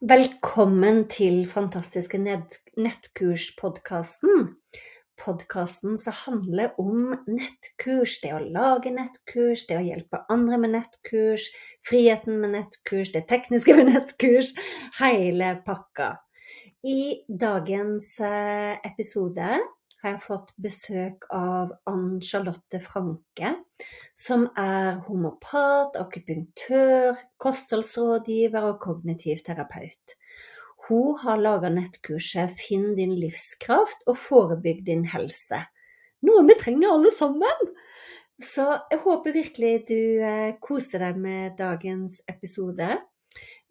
Velkommen til Fantastiske nettkurs-podkasten. Podkasten som handler om nettkurs, det å lage nettkurs, det å hjelpe andre med nettkurs, friheten med nettkurs, det tekniske med nettkurs, hele pakka. I dagens eh, episode har jeg fått besøk av Ann Charlotte Franke, som er homopat, akupunktør, kostholdsrådgiver og kognitiv terapeut. Hun har laga nettkurset 'Finn din livskraft og forebygg din helse'. Noe vi trenger alle sammen! Så jeg håper virkelig du eh, koser deg med dagens episode.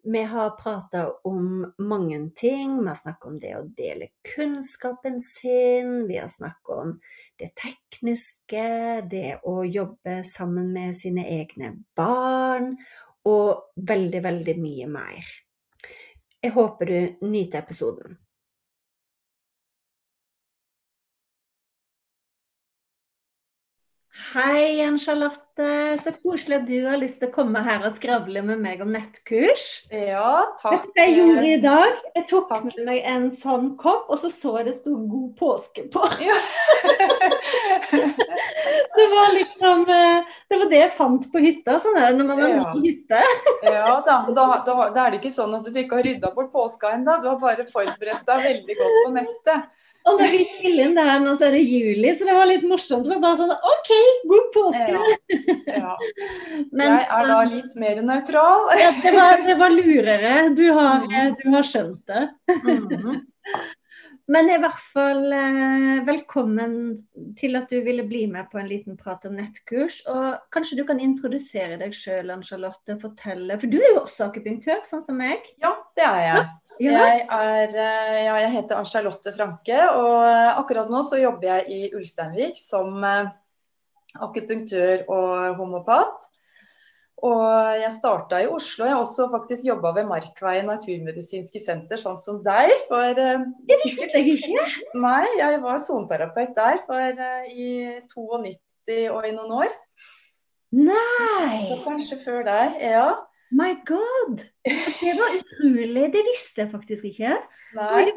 Vi har prata om mange ting. Vi har snakket om det å dele kunnskapen sin. Vi har snakket om det tekniske, det å jobbe sammen med sine egne barn, og veldig, veldig mye mer. Jeg håper du nyter episoden. Hei, Jan Charlotte. Så koselig at du har lyst til å komme her og skravle med meg om nettkurs. Ja, takk. Vet du hva jeg gjorde i dag? Jeg tok takk. med meg en sånn kopp, og så så jeg det sto 'God påske' på. Ja. det var liksom Det var det jeg fant på hytta. Sånn er det når man har ja. hytte. ja, da, da, da, da, er det ikke sånn at du ikke har rydda bort påska ennå. Du har bare forberedt deg veldig godt på neste. Og når vi spiller inn det her nå, så er det juli, så det var litt morsomt. Det var bare sånn OK, god påske! Ja, ja. Men, jeg er da litt mer nøytral. ja, det var, det var lurere. Du har, mm. du har skjønt det. Mm. Men i hvert fall eh, velkommen til at du ville bli med på en liten prat om nettkurs. Og kanskje du kan introdusere deg sjøl, Ann-Charlotte, fortelle. For du er jo også akupunktør, sånn som meg? Ja, det er jeg. Jeg, er, eh, ja, jeg heter Charlotte Franke, og akkurat nå så jobber jeg i Ulsteinvik som eh, akupunktør og homopat. Og jeg starta i Oslo. Jeg har også faktisk jobba ved Markveien naturmedisinske senter, sånn som deg. For Jeg visste det ikke. Nei, jeg var soneterapeut der for i 92 og i noen år. Nei! Så kanskje før deg, ja. My God! Det var utrolig. Det visste jeg faktisk ikke. Nei.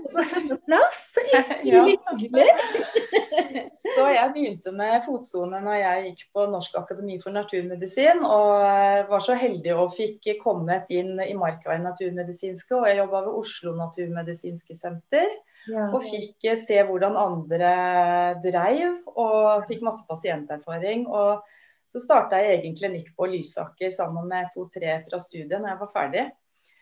Så plass. ja. Så jeg begynte med fotsone når jeg gikk på Norsk akademi for naturmedisin. Og eh, var så heldig og fikk kommet inn i Markveien naturmedisinske. Og jeg jobba ved Oslo naturmedisinske senter. Ja. Og fikk se hvordan andre dreiv, og fikk masse pasienterfaring. og så starta jeg egen klinikk på Lysaker sammen med to-tre fra studiet når jeg var ferdig.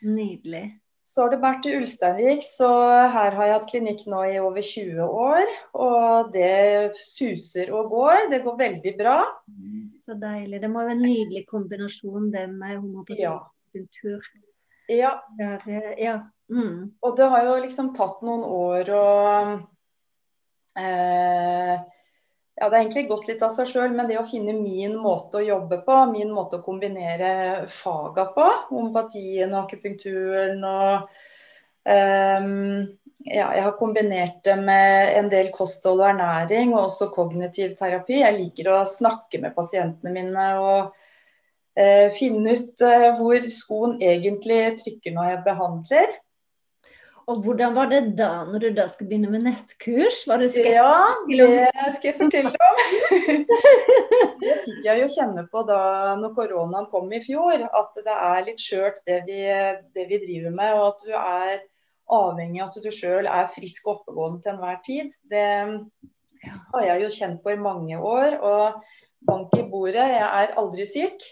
Nydelig. Så har det vært til Ulsteinvik, så her har jeg hatt klinikk nå i over 20 år. Og det suser og går. Det går veldig bra. Så deilig. Det må være en nydelig kombinasjon, det med homopatikultur. Ja. Der, ja. Mm. Og det har jo liksom tatt noen år å eh, ja, det har egentlig gått litt av seg sjøl, men det å finne min måte å jobbe på, min måte å kombinere faga på, ompatien og akupunkturen og um, ja, jeg har kombinert det med en del kosthold og ernæring, og også kognitiv terapi. Jeg liker å snakke med pasientene mine og uh, finne ut uh, hvor skoen egentlig trykker når jeg behandler. Og hvordan var det da, når du da skulle begynne med nettkurs? Var du skeptisk? Ja, det skal jeg fortelle om. det fikk jeg jo kjenne på da når koronaen kom i fjor, at det er litt skjørt det, det, vi driver med. Og at du er avhengig av at du sjøl er frisk og oppegående til enhver tid. Det har jeg jo kjent på i mange år. Og bank i bordet, jeg er aldri syk.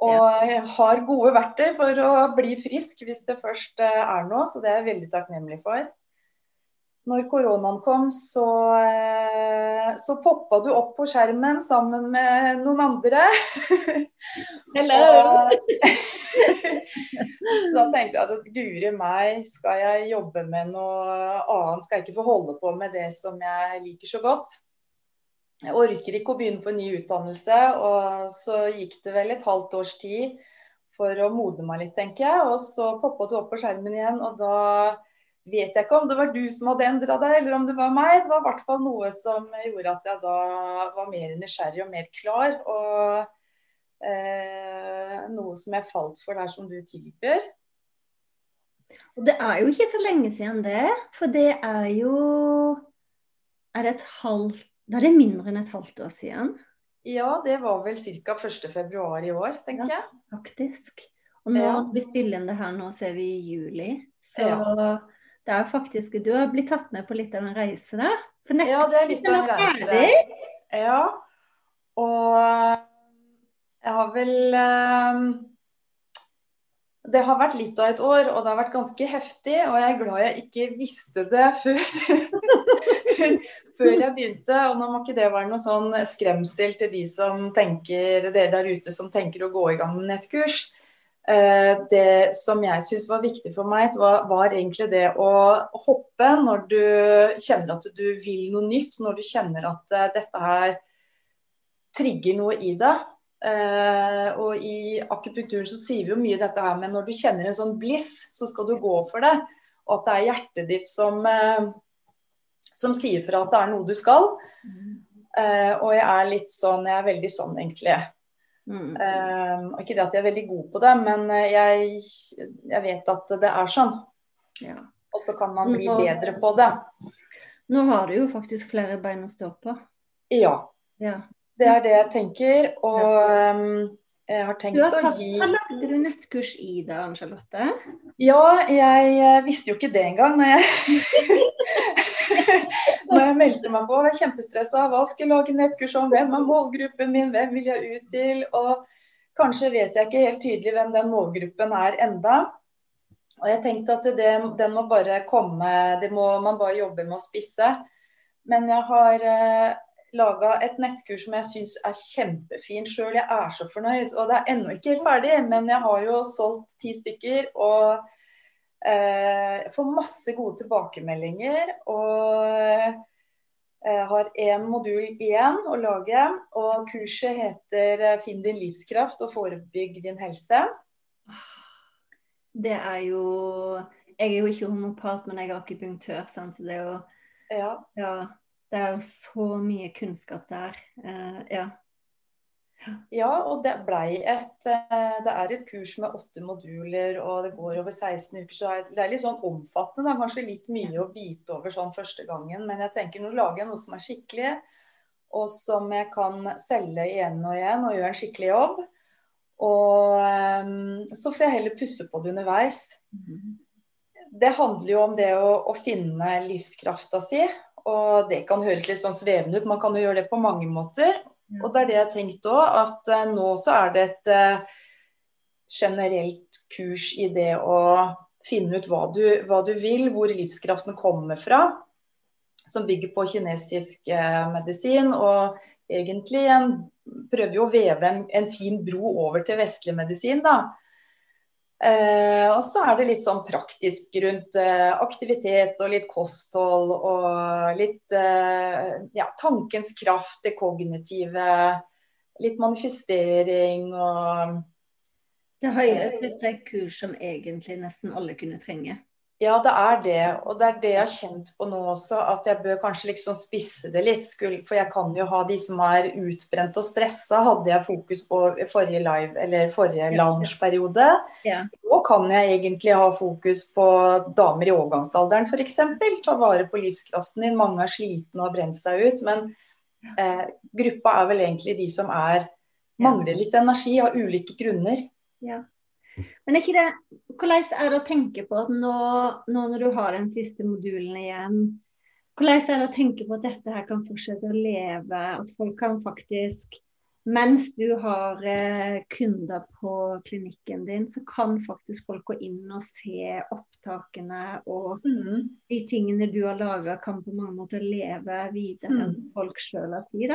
Og har gode verktøy for å bli frisk hvis det først eh, er noe, så det er jeg veldig takknemlig for. Når koronaen kom, så, eh, så poppa du opp på skjermen sammen med noen andre. Hello! så da tenkte jeg at guri meg, skal jeg jobbe med noe annet? Skal jeg ikke få holde på med det som jeg liker så godt? Jeg orker ikke å begynne på en ny utdannelse. Og så gikk det vel et halvt års tid for å modne meg litt, tenker jeg. Og så poppa du opp på skjermen igjen, og da vet jeg ikke om det var du som hadde endra deg, eller om det var meg. Det var i hvert fall noe som gjorde at jeg da var mer nysgjerrig og mer klar. Og eh, noe som jeg falt for der som du tilbyr. Og det er jo ikke så lenge siden det, for det er jo Er et halvt da er det mindre enn et halvt år siden? Ja, det var vel ca. 1.2 i år, tenker ja, jeg. Faktisk. Og nå, ja. vi spiller inn det her nå, så er vi i juli. Så ja. det er faktisk Du har blitt tatt med på litt av en reise der? ja, det er litt av en reise. Ja. Og jeg har vel um, Det har vært litt av et år, og det har vært ganske heftig. Og jeg er glad jeg ikke visste det før før jeg begynte. Og nå må ikke det være noe sånn skremsel til de som tenker, dere der ute som tenker å gå i gang med nettkurs. Eh, det som jeg syns var viktig for meg, var, var, egentlig det å hoppe når du kjenner at du vil noe nytt. Når du kjenner at uh, dette her trigger noe i deg. Uh, og i akupunkturen så sier vi jo mye dette her, men når du kjenner en sånn bliss, så skal du gå for det. Og at det er hjertet ditt som som sier fra at det er noe du skal. Uh, og jeg er litt sånn, jeg er veldig sånn egentlig. Mm. Uh, ikke det at jeg er veldig god på det, men eh, jeg, jeg vet at det er sånn. Ja. Og så kan man bli nå, bedre på det. Nå har du jo faktisk flere bein å stå på. Ja. ja. Det er det jeg tenker. Og um, jeg har tenkt har, å gi Hva lagde du nettkurs i da, Charlotte? Ja, jeg visste jo ikke det engang når jeg når jeg meldte meg på. Jeg var kjempestressa. Hva skal jeg lage nettkurs om? Hvem er målgruppen min? Hvem vil jeg ut til? Og kanskje vet jeg ikke helt tydelig hvem den målgruppen er enda. Og jeg tenkte at det, den må bare komme, det må man bare jobbe med å spisse. Men jeg har eh, laga et nettkurs som jeg syns er kjempefint sjøl. Jeg er så fornøyd. Og det er ennå ikke helt ferdig, men jeg har jo solgt ti stykker. og jeg eh, får masse gode tilbakemeldinger. Og har én modul igjen å lage. Og kurset heter eh, 'Finn din livskraft og forebygg din helse'. Det er jo Jeg er jo ikke homopat, men jeg er akupunktør. Så det er jo ja. ja. Det er jo så mye kunnskap der. Uh, ja. Ja, og det blei et eh, Det er et kurs med åtte moduler, og det går over 16 uker. Så det er litt sånn omfattende. Det er kanskje litt mye å bite over sånn første gangen. Men jeg tenker nå lager jeg noe som er skikkelig, og som jeg kan selge igjen og igjen og gjøre en skikkelig jobb. Og um, så får jeg heller pusse på det underveis. Det handler jo om det å, å finne livskrafta si. Og det kan høres litt sånn svevende ut, man kan jo gjøre det på mange måter. Og det er det jeg har tenkt òg, at uh, nå så er det et uh, generelt kurs i det å finne ut hva du, hva du, vil, hvor livskraften kommer fra. Som bygger på kinesisk uh, medisin. Og egentlig en, prøver jo å veve en, en, fin bro over til vestlig medisin, da. Eh, og så er det litt sånn praktisk rundt eh, aktivitet og litt kosthold og litt eh, ja, tankens kraft, det kognitive. Litt manifestering og Det høyere som et kurs som egentlig nesten alle kunne trenge. Ja, det er det. Og det er det jeg har kjent på nå også, at jeg bør kanskje liksom spisse det litt. For jeg kan jo ha de som er utbrent og stressa, hadde jeg fokus på forrige live, eller forrige loungeperiode. Ja. Nå kan jeg egentlig ha fokus på damer i overgangsalderen f.eks. Ta vare på livskraften din. Mange er slitne og har brent seg ut. Men eh, gruppa er vel egentlig de som er mangler litt energi av ulike grunner. Ja. Men er ikke det, hvordan er det å tenke på at nå, nå når du har den siste modulen igjen, hvordan er det å tenke på at dette her kan fortsette å leve, at folk kan faktisk mens du har eh, kunder på klinikken din, så kan faktisk folk gå inn og se opptakene og mm. de tingene du har laga, kan på mange måter leve videre mm. enn folk sjøl har tid.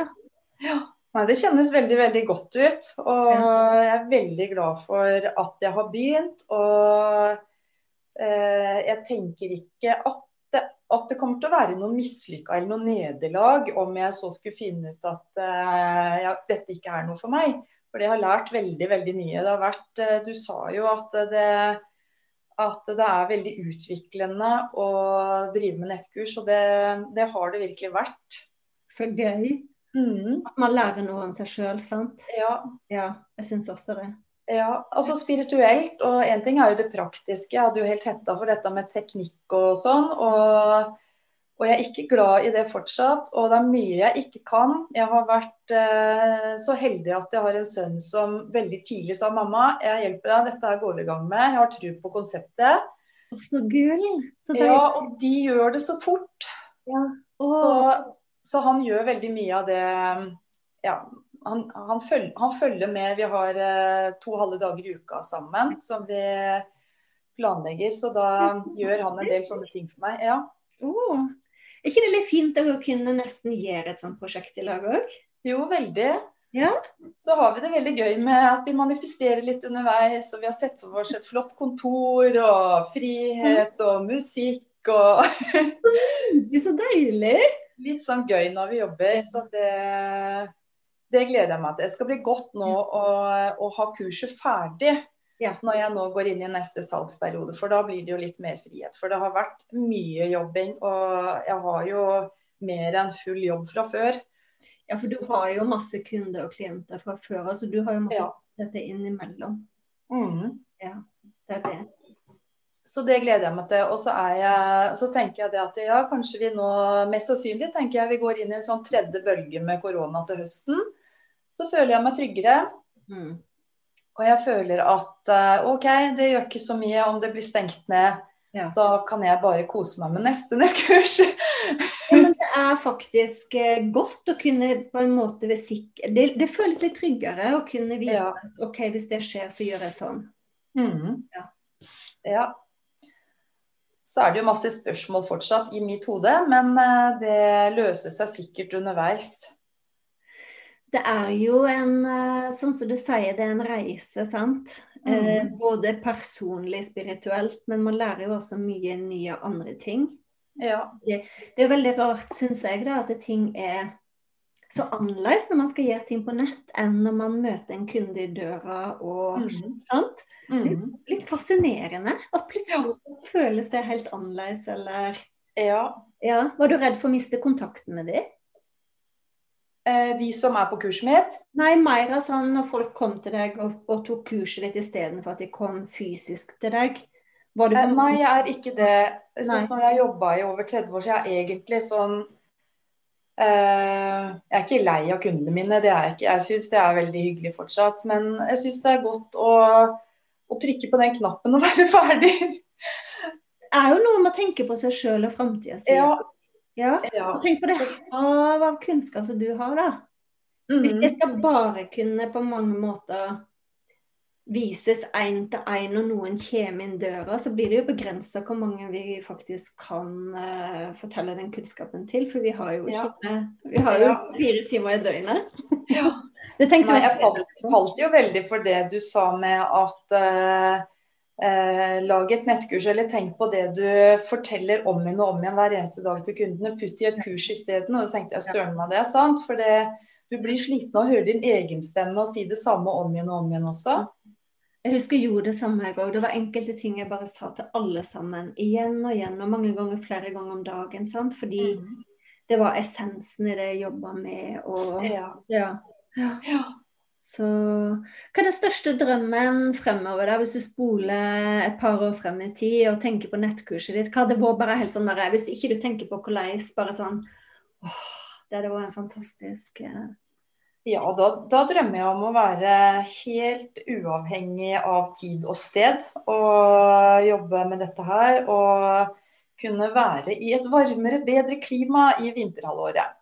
Ja, Nei, Det kjennes veldig veldig godt ut. Og jeg er veldig glad for at jeg har begynt. Og eh, jeg tenker ikke at det, at det, kommer til å være noen mislykka eller noen nederlag om jeg så skulle finne ut at eh, ja, dette ikke er noe for meg. For jeg har lært veldig veldig mye. Det har vært, eh, du sa jo at det, at det er veldig utviklende å drive med nettkurs, og det, det har det virkelig vært. Så gøy. Mm. At man lærer noe om seg sjøl, sant? Ja. ja. Jeg syns også det. Ja, altså spirituelt. Og én ting er jo det praktiske. Jeg hadde jo helt hetta for dette med teknikk og sånn. Og, og, jeg er ikke glad i det fortsatt. Og det er mye jeg ikke kan. Jeg har vært eh, så heldig at jeg har en sønn som veldig tidlig sa mamma, jeg hjelper deg, dette her går vi i gang med. Jeg har tro på konseptet. Så gull. Så ja, og de gjør det så fort. Ja. Så så han gjør veldig mye av det ja, han, han, følger, han, følger, med. Vi har eh, to halve dager i uka sammen som vi planlegger. Så da gjør han en del sånne ting for meg. Ja. Oh. Er ikke det litt fint å kunne nesten gjøre et sånt prosjekt i lag òg? Jo, veldig. Ja. Så har vi det veldig gøy med at vi manifesterer litt underveis. Og vi har sett for oss et flott kontor og frihet og musikk og Så deilig litt sånn gøy når vi jobber. Så det, det gleder jeg meg til. Det skal bli godt nå å, å ha kurset ferdig ja. når jeg nå går inn i neste salgsperiode. For da blir det jo litt mer frihet. For det har vært mye jobbing, og jeg har jo mer enn full jobb fra før. Ja, for du har jo masse kunder og klienter fra før, så altså du har jo måttet ja. dette innimellom. Mm. Ja, det er det. Så det gleder jeg meg til. Og så, jeg, så, tenker jeg det at ja, kanskje vi nå mest sannsynlig tenker jeg vi går inn i en sånn tredje bølge med korona til høsten. Så føler jeg meg tryggere. Mm. Og jeg føler at eh, OK, det gjør ikke så mye om det blir stengt ned. Ja. Da kan jeg bare kose meg med neste nettkurs. ja, men det er faktisk eh, godt å kunne på en måte ved sikker det, det, føles litt tryggere å kunne vite Ja. OK, hvis det skjer, så gjør jeg sånn. Mm. Ja. ja. Så er det jo masse spørsmål fortsatt i mitt hode, men eh, det løser seg sikkert underveis. Det er jo en, sånn som du sier, det er en reise, sant. Eh, Mhm. både personlig, spirituelt, men man lærer jo også mye nye andre ting. Ja. Det er jo veldig rart, syns jeg, da, at ting er så annerledes når man skal gjøre ting på nett, enn når man møter en kunde i døra og mm. sant? Litt, Litt fascinerende at plutselig føles det helt annerledes, eller ja. Ja. Var du redd for å miste kontakten med dem? Eh, De som er på kurset mitt? Nei, Meira sa sånn når folk kom til deg og, og tok kurset ditt istedenfor at de kom fysisk til deg. Var du Eh, Nei, jeg er ikke det. Sånn, når jeg jobba i over 30 år, så jeg er egentlig sånn Jeg er ikke lei av kundene mine, det er jeg ikke. Jeg syns det er veldig hyggelig fortsatt. Men jeg syns det er godt å, å trykke på den knappen og være ferdig. Det er jo noe med å tenke på seg sjøl og framtida si. Ja. Ja. ja. Tenk på det havet av kunnskap som du har, da. Hvis jeg skal bare kunne på mange måter vises én til én, og noen kommer inn døra, så blir det jo begrensa hvor mange vi faktisk kan uh, fortelle den kunnskapen til. For vi har jo Ja. ikke Vi har jo Ja. fire timer i døgnet. Ja. Det tenkte Nei, jeg falt, falt jo veldig for det du sa med at uh, eh, lag et nettkurs, eller tenk på det du forteller om igjen og om igjen hver eneste dag til kundene. Putt i et kurs isteden. Og da tenkte jeg søren meg det er sant. For det, du blir sliten av å høre din egen stemme og si det samme om igjen og om igjen også. Jeg husker jeg gjorde det samme jeg òg. Det var enkelte ting jeg bare sa til alle sammen. Igjen og igjen, og mange ganger flere ganger om dagen. sant? Fordi Mm. det var essensen i det jeg jobba med. Og, Ja. ja. ja. Så hva er den største drømmen fremover, da, hvis du spoler et par år frem i tid og tenker på nettkurset ditt? Hva hadde vært bare helt sånn der, Hvis du ikke du tenker på hvordan, bare sånn åh, Det hadde vært en fantastisk eh, Ja, da, da drømmer jeg om å være helt uavhengig av tid og sted. Og jobbe med dette her. Og kunne være i et varmere, bedre klima i vinterhalvåret.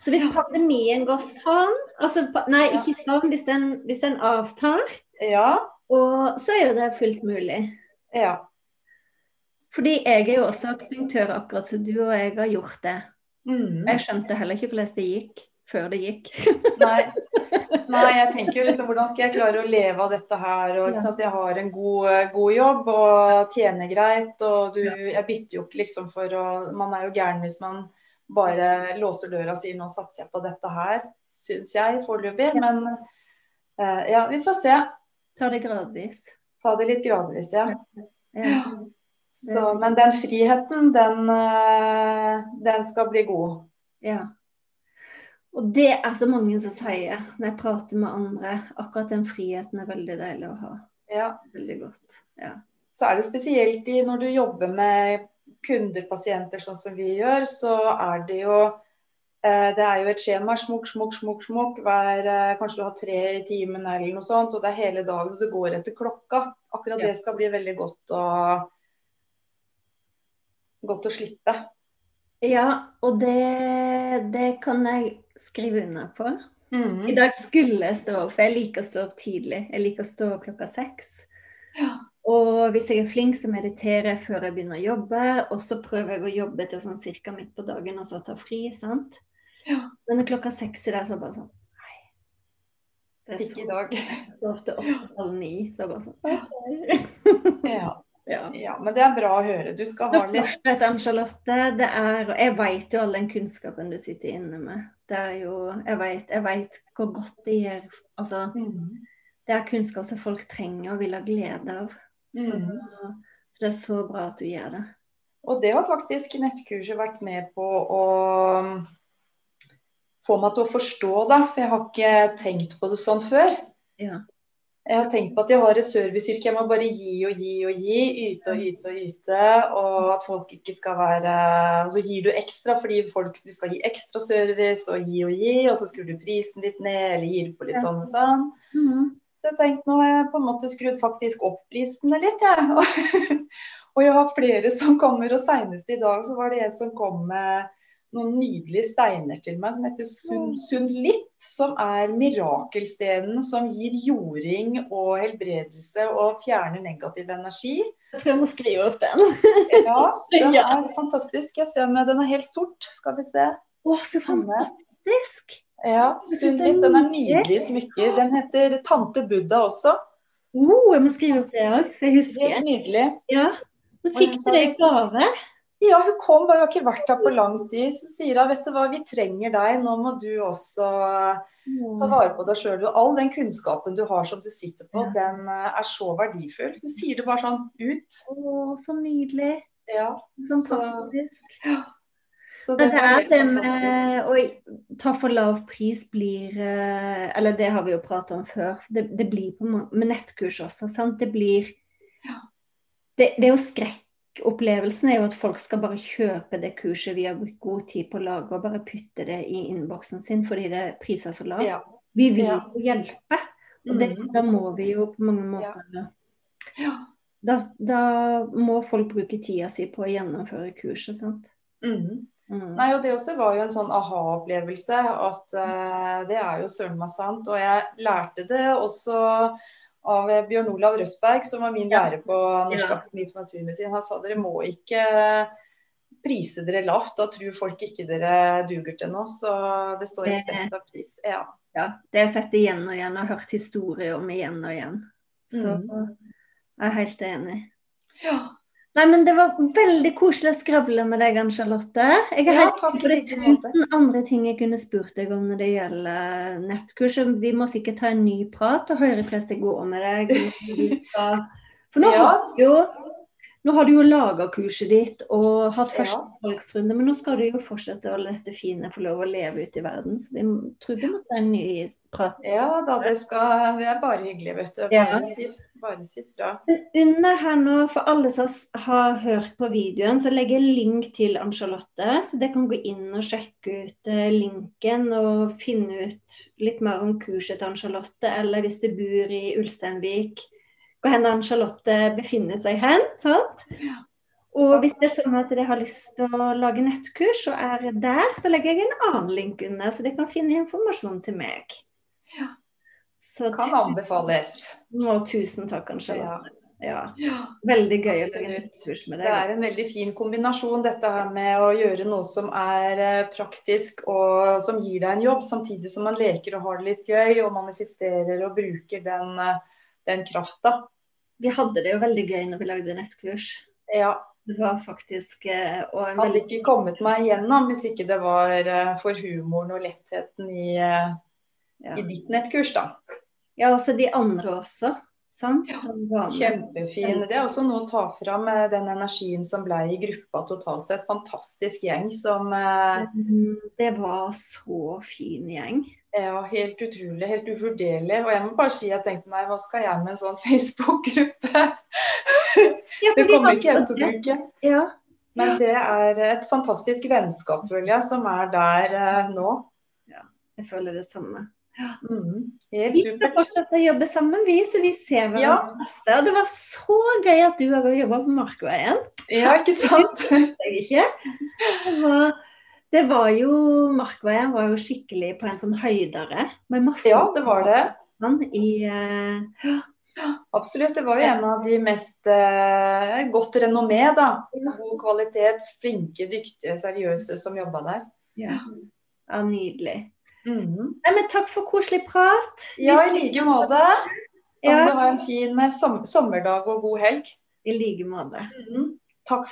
Så hvis pandemien går sånn altså, Nei, ikke sånn. Hvis den, hvis den avtar, Ja, og, så er jo det fullt mulig. ja. Fordi jeg er jo også akupunktør, akkurat som du, og jeg har gjort det. Mm. Jeg skjønte heller ikke hvordan det gikk før det gikk. Nei. Nei, jeg tenker jo liksom hvordan skal jeg klare å leve av dette her. Og? Jeg har en god, god jobb og tjener greit. Og du, jeg bytter jo ikke liksom for å Man er jo gæren hvis man bare låser døra og sier nå satser jeg på dette her, syns jeg foreløpig. Men uh, ja, vi får se. Ta det gradvis. Ta det litt gradvis, ja. Ja. Så, men den friheten, den, eh, den skal bli god. ja. Og det er så mange som sier når jeg prater med andre, akkurat den friheten er veldig deilig å ha. Ja. Veldig godt. Ja. så er det spesielt i når du jobber med kunder, pasienter, sånn som vi gjør, så er det jo eh, det er jo et skjema. Smukk, smukk, smukk. smukk, hver, eh, Kanskje du har tre i timen eller noe sånt. Og det er hele dagen, og det går etter klokka. Akkurat Ja. det skal bli veldig godt å, godt å slippe. ja, og det, det kan jeg skrive under på. I Mhm. dag skulle jeg stå opp, for jeg liker å stå opp tidlig. Jeg liker å stå opp klokka seks. Ja. Og hvis jeg er flink, så mediterer jeg før jeg begynner å jobbe. Og så prøver jeg å jobbe til sånn cirka midt på dagen, og så ta fri. sant? Ja. Men klokka seks i dag, så bare sånn Nei. Så jeg Ikke i dag. Så ofte til åtte-halv ni. Så bare sånn okay. Ja. Ja. ja, men det er bra å høre. Du skal ha litt Vet du, Charlotte, Det er Jeg vet jo all den kunnskapen du sitter inne med. Det er jo Jeg vet, jeg vet hvor godt det gjør Altså, mm. det er kunnskap som folk trenger og vil ha glede av. Så, Mhm. så det er så bra at du gjør det. Og det har faktisk nettkurset vært med på å få meg til å forstå, da. For jeg har ikke tenkt på det sånn før. Ja. Jeg har tenkt på at jeg har et serviceyrke. Jeg må bare gi og gi og gi. Yte og yte og yte. Og at folk ikke skal være Og så gir du ekstra fordi folk, du skal gi ekstra service og gi og gi, og så skrur du prisen litt ned eller gir på litt sånn og sånn. Mhm. Så jeg tenkte nå har jeg på en måte skrudd faktisk opp prisene litt, jeg. og jeg har flere som kommer, og seinest i dag så var det en som kom med noen nydelige steiner til meg som heter Sundlitt, som er mirakelstenen som gir jording og helbredelse og fjerner negativ energi. Jeg tror jeg må skrive opp den. Ja, den er fantastisk. Jeg ser med, Den er helt sort, skal vi se. Å, så fantastisk! Ja, Sundlitt, den er nydelig smykke. Den heter Tante Buddha også. Oh, jeg må skrive opp det òg, så jeg husker. Det er nydelig. Ja. Nå fikk du i gave. Ja, hun kom bare, har ikke vært her på lang tid. Så sier hun vet du hva, vi trenger deg, nå må du også ta vare på deg sjøl. All den kunnskapen du har som du sitter på, Ja. den eh, er så verdifull. Hun sier det bare sånn ut. Å, så nydelig. Ja, Fantastisk. så Men det det er fantastisk. med å ta for lav pris blir eh, Eller det har vi jo pratet om før. Det, det blir på med nettkurs også, sant. Det blir Ja. det, det er jo skrekkopplevelsen er jo at folk skal bare kjøpe det kurset vi har brukt god tid på å lage, og bare putte det i innboksen sin fordi det priser så lavt. Ja. Vi vil Ja. jo hjelpe, og det, Mhm. da må vi jo på mange måter Ja. da, da må folk bruke tida si på å gjennomføre kurset, sant. Mm. Mm. Nei, og Det også var jo en sånn aha-opplevelse. At uh, det er jo søren meg sant. Og jeg lærte det også av eh, Bjørn Olav Røsberg, som var min lærer på Norsk Ja. akademi for naturmedisin. Han sa dere må ikke prise dere lavt, da tror folk ikke dere duger til noe. Så det står respekt av pris. Ja. ja, det har jeg sett igjen og igjen og hørt historier om igjen og igjen. Så Mm. jeg er helt enig. ja. Nei, men Det var veldig koselig å skravle med deg, Ann Charlotte. Jeg har Ja, helt takk det er andre ting jeg kunne spurt deg om når det gjelder nettkurs. Vi må sikkert ta en ny prat og høre hvordan det går med deg. For nå Ja. har du jo, nå har du jo laga kurset ditt og hatt Ja. første salgsrunde, men nå skal du jo fortsette å la dette fine få lov å leve ute i verden. Så vi tror vi må ta en ny prat. Ja da, det, skal, det er bare hyggelig, vet du. Ja. Bare si, fra. Under her nå, for alle som har hørt på videoen, så legger jeg link til Ann-Charlotte, så dere kan gå inn og sjekke ut eh, linken og finne ut litt mer om kurset til Ann-Charlotte, eller hvis du bor i Ulsteinvik, hvor hen Ann-Charlotte befinner seg hen. sant? Og hvis det er sånn at dere har lyst til å lage nettkurs, og er der, så legger jeg en annen link under, så dere kan finne informasjon til meg. Ja. Så Kan anbefales. Å, tusen takk, kanskje Ja. Ja. Veldig gøy å lage Absolutt. med Det deg. er en veldig fin kombinasjon, dette her med å gjøre noe som er eh, praktisk og som gir deg en jobb, samtidig som man leker og har det litt gøy og manifesterer og bruker den, eh, den krafta. Vi hadde det jo veldig gøy når vi lagde nettkurs. Ja. Det var faktisk eh, og en Hadde ikke kommet meg igjennom hvis ikke det var for humoren og lettheten i, ja. i ditt nettkurs, da. Ja, også de andre også. Sant? Ja. Kjempefin. Det er også noe å ta fram eh, den energien som ble i gruppa totalt sett. Fantastisk gjeng som eh, Mm, Det var så fin gjeng. Ja, helt utrolig. Helt uvurderlig. Og jeg må bare si at jeg tenkte nei, hva skal jeg med en sånn Facebook-gruppe? Ja, Det kommer ikke jeg til å bruke. Ja, Men det er et fantastisk vennskap, føler jeg, som er der nå. Ja, jeg føler det samme. Mm, Vi skal fortsette å jobbe sammen, vi, så vi ser hverandre Ja. masse. Og det var så gøy at du hadde jobba på Markveien. Ja, ikke sant? Det var, det var jo Markveien var jo skikkelig på en sånn høydere. Med masse Ja, det var det. sånn i uh, Absolutt. Det var jo en av de mest eh, godt renommé, da. God kvalitet, flinke, dyktige, seriøse som jobba der. ja. ja, nydelig. Mhm. Nei, men takk for koselig prat. Ja, i like måte. Kan Ja, det ha en fin eh, som sommerdag og god helg. i like måte. Takk